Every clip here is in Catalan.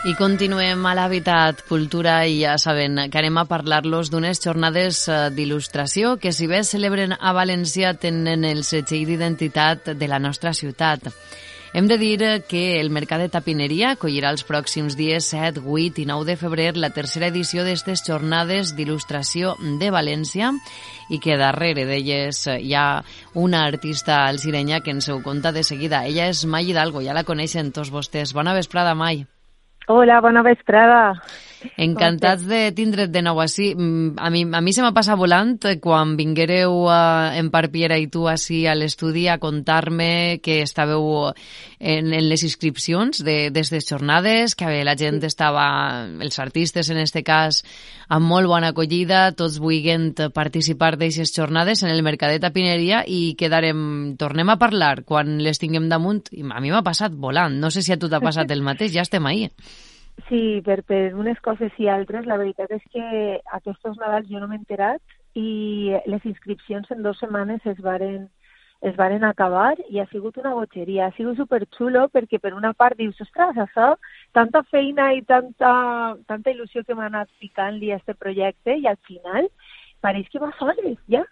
I continuem a l'Habitat Cultura i ja saben que anem a parlar-los d'unes jornades eh, d'il·lustració que si bé celebren a València tenen el setxell d'identitat de la nostra ciutat. Hem de dir que el Mercat de Tapineria acollirà els pròxims dies 7, 8 i 9 de febrer la tercera edició d'aquestes jornades d'il·lustració de València i que darrere d'elles hi ha una artista alcirenya que ens ho conta de seguida. Ella és Mai Hidalgo, ja la coneixen tots vostès. Bona vesprada, Mai. Hola, bona vesprada. Encantats de tindre't de nou així. Mm, a mi, a mi se m'ha passat volant quan vinguéreu uh, en Parpiera i tu així a l'estudi a contar-me que estàveu en, en les inscripcions d'aquestes de, jornades, que la gent estava, els artistes en este cas, amb molt bona acollida, tots volguent participar d'aquestes jornades en el Mercadet de Tapineria i quedarem, tornem a parlar quan les tinguem damunt. I a mi m'ha passat volant. No sé si a tu t'ha passat el mateix, ja estem ahí. Sí, per, per unes coses i altres. La veritat és que aquests Nadals jo no m'he enterat i les inscripcions en dues setmanes es varen, es varen acabar i ha sigut una botxeria. Ha sigut superxulo perquè per una part dius, ostres, això, tanta feina i tanta, tanta il·lusió que m'ha anat picant-li a este projecte i al final pareix que va soles, ja.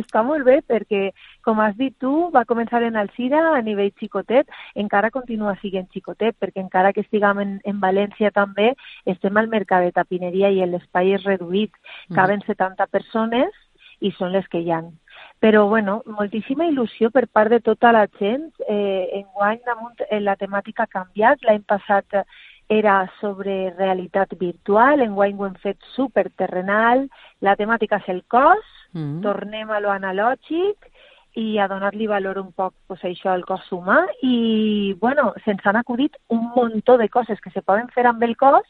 Està molt bé, perquè, com has dit tu, va començar en Alcira a nivell xicotet, encara continua sent xicotet, perquè encara que estiguem en, en València també, estem al mercat de tapineria i l'espai és reduït. Mm. Caben 70 persones i són les que hi han. Però, bueno, moltíssima il·lusió per part de tota la gent. Eh, enguany, damunt, eh, la temàtica ha canviat. L'any passat era sobre realitat virtual, enguany ho hem fet superterrenal, la temàtica és el cos, mm -hmm. tornem a lo analògic i a donar-li valor un poc pues, això al cos humà i, bueno, se'ns han acudit un muntó de coses que se poden fer amb el cos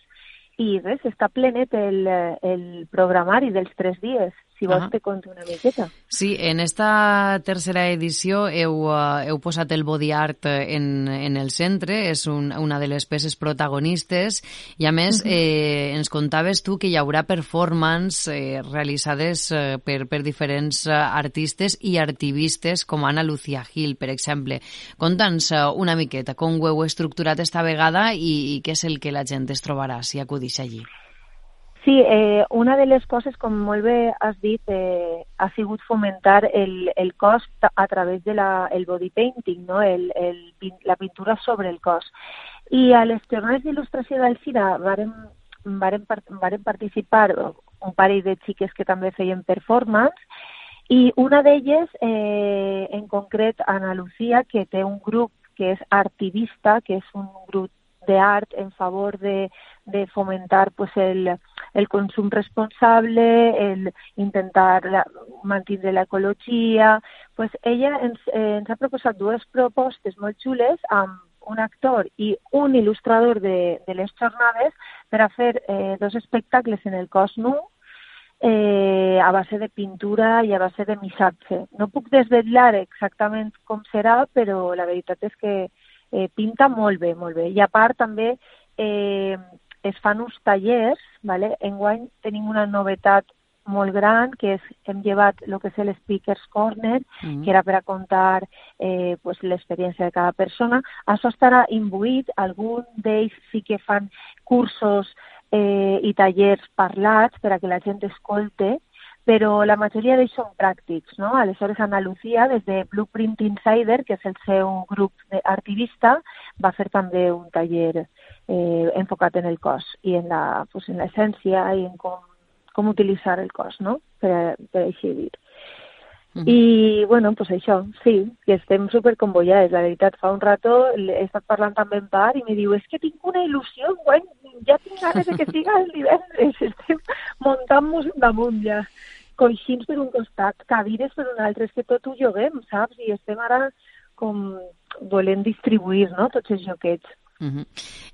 i res, està plenet el, el programari dels tres dies. Si vols, uh -huh. te conto una miqueta. Sí, en esta tercera edició heu, uh, heu posat el body art en, en el centre, és un, una de les peces protagonistes, i a més uh -huh. eh, ens contaves tu que hi haurà performance eh, realitzades eh, per, per diferents artistes i activistes com Ana Lucía Gil, per exemple. Conta'ns uh, una miqueta com ho heu estructurat esta vegada i, i què és el que la gent es trobarà si acudix allí. Sí, eh, una de les coses, com molt bé has dit, eh, ha sigut fomentar el, el cos a través de la, el body painting, no? el, el, la pintura sobre el cos. I a les jornades d'il·lustració del CIRA varen, varen, varen participar un parell de xiques que també feien performance i una d'elles, eh, en concret, Ana Lucía, que té un grup que és Artivista, que és un grup d'art en favor de, de fomentar pues, el, el consum responsable, el intentar la, mantenir l'ecologia. Pues ella ens, eh, ens ha proposat dues propostes molt xules amb un actor i un il·lustrador de, de les jornades per a fer eh, dos espectacles en el cos nu eh, a base de pintura i a base de missatge. No puc desvetllar exactament com serà, però la veritat és que eh, pinta molt bé, molt bé. I a part també eh, es fan uns tallers, ¿vale? enguany tenim una novetat molt gran, que és, hem llevat el que és l'Speakers Corner, mm -hmm. que era per a contar eh, pues, l'experiència de cada persona. Això estarà imbuït, algun d'ells sí que fan cursos eh, i tallers parlats per a que la gent escolte, però la majoria d'ells són pràctics, no? Aleshores, Ana Lucía, des de Blueprint Insider, que és el seu grup artivista, va fer també un taller eh, enfocat en el cos i en la pues, en l'essència i en com, com utilitzar el cos, no? Per, per així dir. Uh -huh. I, bueno, pues això, sí, que estem superconvollades. La veritat, fa un rato he estat parlant també en part i me diu, és es que tinc una il·lusió, guany, ja tinc ganes de que siga el divendres. Estem muntant-nos damunt ja. Coixins per un costat, cadires per un altre, és que tot ho lloguem, saps? I estem ara com volent distribuir, no?, tots els joquets. Uh -huh.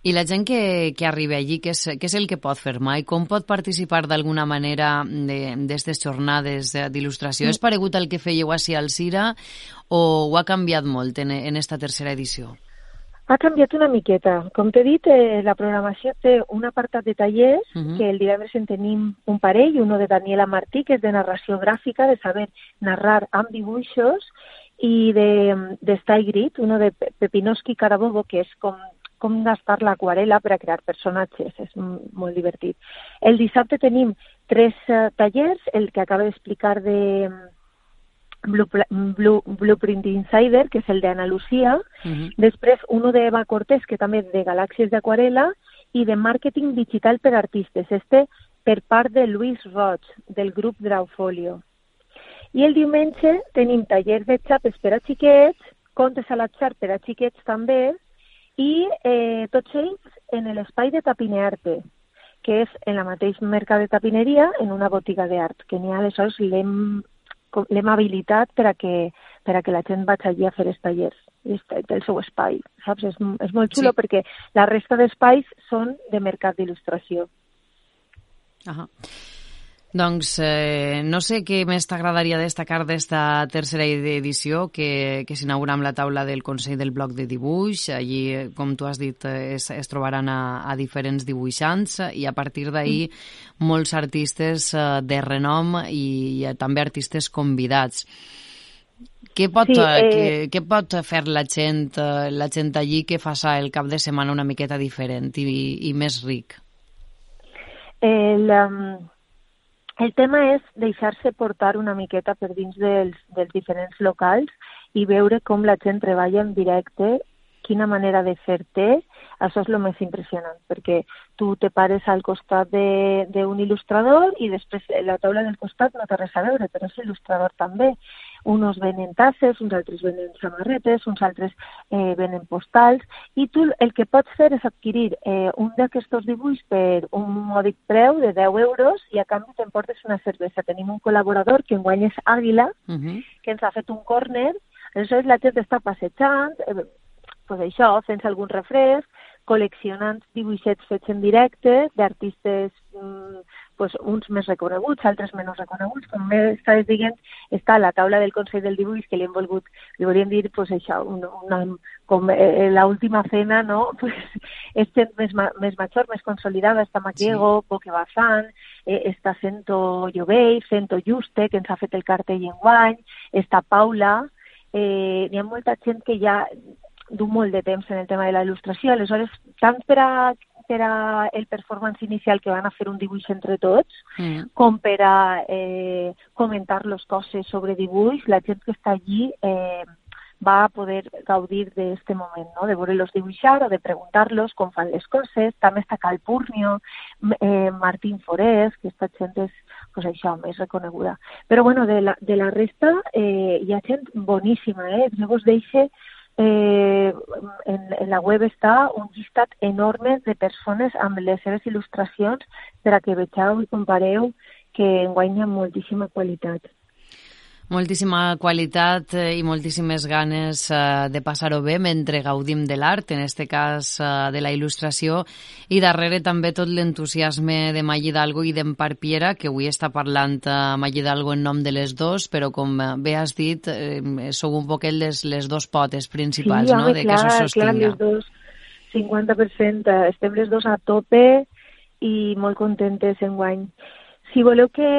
I la gent que, que arriba allí, què és, què és el que pot fer mai? Com pot participar d'alguna manera d'aquestes jornades d'il·lustració? Mm. És paregut al que fèieu així al Cira o ho ha canviat molt en, en esta tercera edició? Ha canviat una miqueta. Com t'he dit, eh, la programació té un apartat de tallers, uh -huh. que el divendres en tenim un parell, uno de Daniela Martí, que és de narració gràfica, de saber narrar amb dibuixos, i de, de Style Grit, uno de Pepinoski Carabobo, que és com com gastar l'aquarela per a crear personatges, és molt divertit. El dissabte tenim tres uh, tallers, el que acaba d'explicar de Blue, Blue, Blueprint Insider, que és el d'Anna Lucía, uh -huh. després uno de Eva Cortés, que també és de Galàxies d'Aquarela, i de Màrqueting Digital per Artistes, este per part de Luis Roig, del grup Draufolio. I el diumenge tenim tallers de xapes per a xiquets, contes a l'atzar per a xiquets també, i eh, tots ells en l'espai de Tapinearte, que és en la mateix mercat de tapineria, en una botiga d'art, que n'hi ha, aleshores l'hem l'hem habilitat per a, que, per a que la gent vagi allí a fer els tallers i té el seu espai, saps? És, és molt xulo sí. perquè la resta d'espais són de mercat d'il·lustració. Ahà. Doncs eh, no sé què més t'agradaria destacar d'esta tercera edició que, que s'inaugura amb la taula del Consell del Bloc de Dibuix. Allí, com tu has dit, es, es trobaran a, a diferents dibuixants i a partir d'ahir mm. molts artistes eh, de renom i, i també artistes convidats. Què pot, sí, eh... què, què pot fer la gent, eh, la gent allí que faça el cap de setmana una miqueta diferent i, i més ric? El, um el tema és deixar-se portar una miqueta per dins dels, dels diferents locals i veure com la gent treballa en directe, quina manera de fer té, això és el més impressionant, perquè tu te pares al costat d'un il·lustrador i després la taula del costat no té res a veure, però és il·lustrador també uns venen tasses, uns altres venen samarretes, uns altres eh, venen postals, i tu el que pots fer és adquirir eh, un d'aquests dibuix per un mòdic preu de 10 euros i a canvi t'emportes una cervesa. Tenim un col·laborador que enguany és Àguila, uh -huh. que ens ha fet un córner, aleshores la gent està passejant, eh, pues això, fent algun refresc, col·leccionant dibuixets fets en directe d'artistes mm, pues, uns més reconeguts, altres menys reconeguts. Com bé estaves dient, està a la taula del Consell del Dibuix que li hem volgut, li volíem dir, pues, això, una, una, com eh, l'última cena, no? Pues, és gent més, més major, més consolidada, està Maquiego, sí. Boque Bazán, eh, està Cento Llovell, Cento Juste, que ens ha fet el cartell en guany, està Paula, eh, hi ha molta gent que ja du molt de temps en el tema de la il·lustració, aleshores, tant per a per a el performance inicial que van a fer un dibuix entre tots, mm. com per a eh, comentar les coses sobre dibuix, la gent que està allí eh, va a poder gaudir d'aquest moment, no? de veure-los dibuixar o de preguntar-los com fan les coses. També està Calpurnio, eh, Martín Forés, que aquesta gent és pues això, més reconeguda. Però bueno, de la, de la resta eh, hi ha gent boníssima, eh? Jo vos deixo eh, en, en la web està un llistat enorme de persones amb les seves il·lustracions per a que vegeu i compareu que ha moltíssima qualitat moltíssima qualitat eh, i moltíssimes ganes eh, de passar-ho bé mentre gaudim de l'art, en este cas eh, de la il·lustració, i darrere també tot l'entusiasme de Maggi Hidalgo i d'Empar Piera, que avui està parlant Maggi Hidalgo en nom de les dos, però com bé has dit, sou un poquet les, les dos potes principals, sí, no?, home, de clar, que s'ho sostinga. Clar, les dos, 50%, estem les dos a tope i molt contentes en guany. Si voleu que,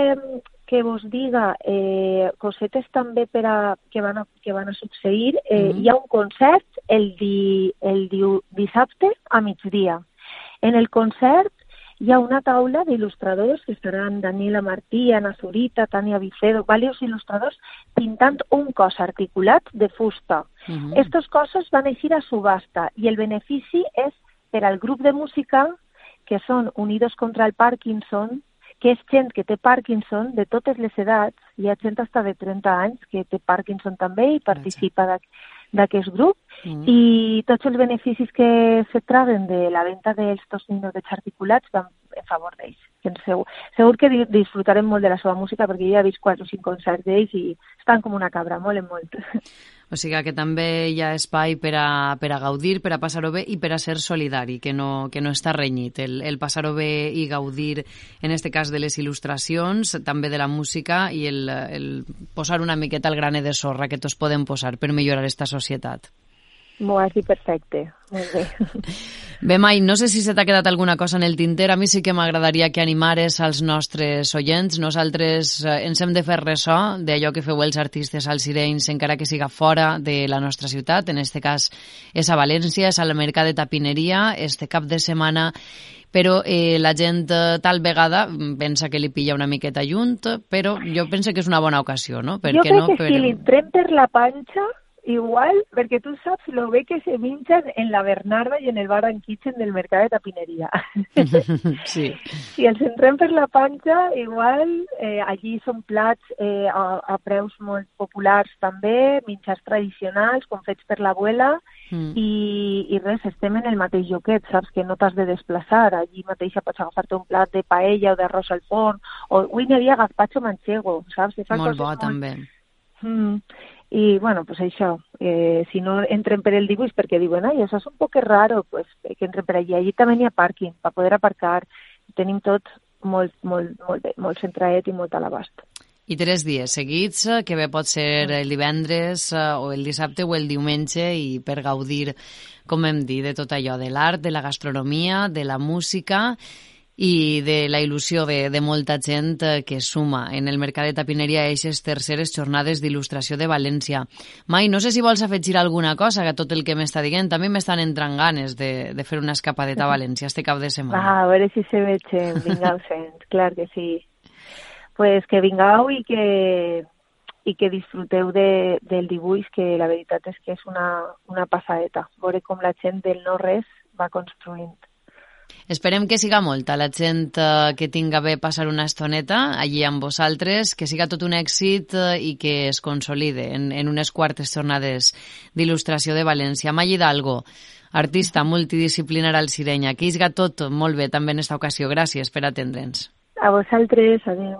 que vos diga eh, cosetes també per a, que, van a, que van a succeir, eh, mm -hmm. hi ha un concert el, di, el di, dissabte a migdia. En el concert hi ha una taula d'il·lustradors que estaran Daniela Martí, Ana Zurita, Tania Vicedo, diversos il·lustradors pintant un cos articulat de fusta. Mm -hmm. Estos cossos van eixir a subhasta i el benefici és per al grup de música que són Unidos contra el Parkinson, que és gent que té Parkinson de totes les edats, hi ha gent hasta de 30 anys que té Parkinson també i participa d'aquest grup, mm. i tots els beneficis que se traguen de la venda dels dos minuts articulats van en favor d'ells. Segur, segur que disfrutarem molt de la seva música perquè ja he vist quatre o cinc concerts d'ells i estan com una cabra, molen molt. O sigui que també hi ha espai per a, per a gaudir, per a passar-ho bé i per a ser solidari, que no, que no està renyit. El, el passar-ho bé i gaudir, en este cas, de les il·lustracions, també de la música i el, el posar una miqueta el grane de sorra que tots podem posar per millorar esta societat. M'ho has dit perfecte, molt bé. Bé, Mai, no sé si se t'ha quedat alguna cosa en el tinter. A mi sí que m'agradaria que animares als nostres oients. Nosaltres eh, ens hem de fer ressò d'allò que feu els artistes als Sirenys, encara que siga fora de la nostra ciutat. En este cas és a València, és al Mercat de Tapineria, este cap de setmana però eh, la gent eh, tal vegada pensa que li pilla una miqueta junt, però jo penso que és una bona ocasió, no? Per jo crec no? que per... si li entrem per la panxa Igual, perquè tu saps lo bé que se minxen en la Bernarda i en el bar and kitchen del mercat de tapineria. Sí. Si els entrem per la panxa, igual eh, allí són plats eh, a, a preus molt populars també, minxars tradicionals, com fets per l'abuela, mm. i, i res, estem en el mateix joquet, saps? Que no t'has de desplaçar. Allí mateix pots agafar-te un plat de paella o d'arròs al forn, o avui n'hi havia gazpacho manchego, saps? molt bo, molt... també. Mm. I, bueno, pues això, eh, si no entren per el dibuix perquè diuen, ai, això és un poc raro, pues que entren per allí. Allí també n'hi ha pàrquing, per poder aparcar. Tenim tot molt, molt, molt bé, molt centraet i molt a l'abast. I tres dies seguits, eh, que bé pot ser el divendres eh, o el dissabte o el diumenge i per gaudir, com hem dit, de tot allò, de l'art, de la gastronomia, de la música i de la il·lusió de, de molta gent eh, que suma en el mercat de tapineria a aquestes terceres jornades d'il·lustració de València. Mai, no sé si vols afegir alguna cosa que tot el que m'està dient. També m'estan entrant ganes de, de fer una escapadeta a València este cap de setmana. Ah, a veure si se veig, vinga, sent, clar que sí. pues que vingau i que, i que disfruteu de, del dibuix, que la veritat és que és una, una passadeta. Veure com la gent del no-res va construint. Esperem que siga molta la gent eh, que tinga bé passar una estoneta allí amb vosaltres, que siga tot un èxit eh, i que es consolide en, en unes quartes jornades d'il·lustració de València. Maggi Hidalgo, artista multidisciplinar al Sirenya, que isga tot molt bé també en esta ocasió. Gràcies per atendre'ns. A vosaltres, adéu.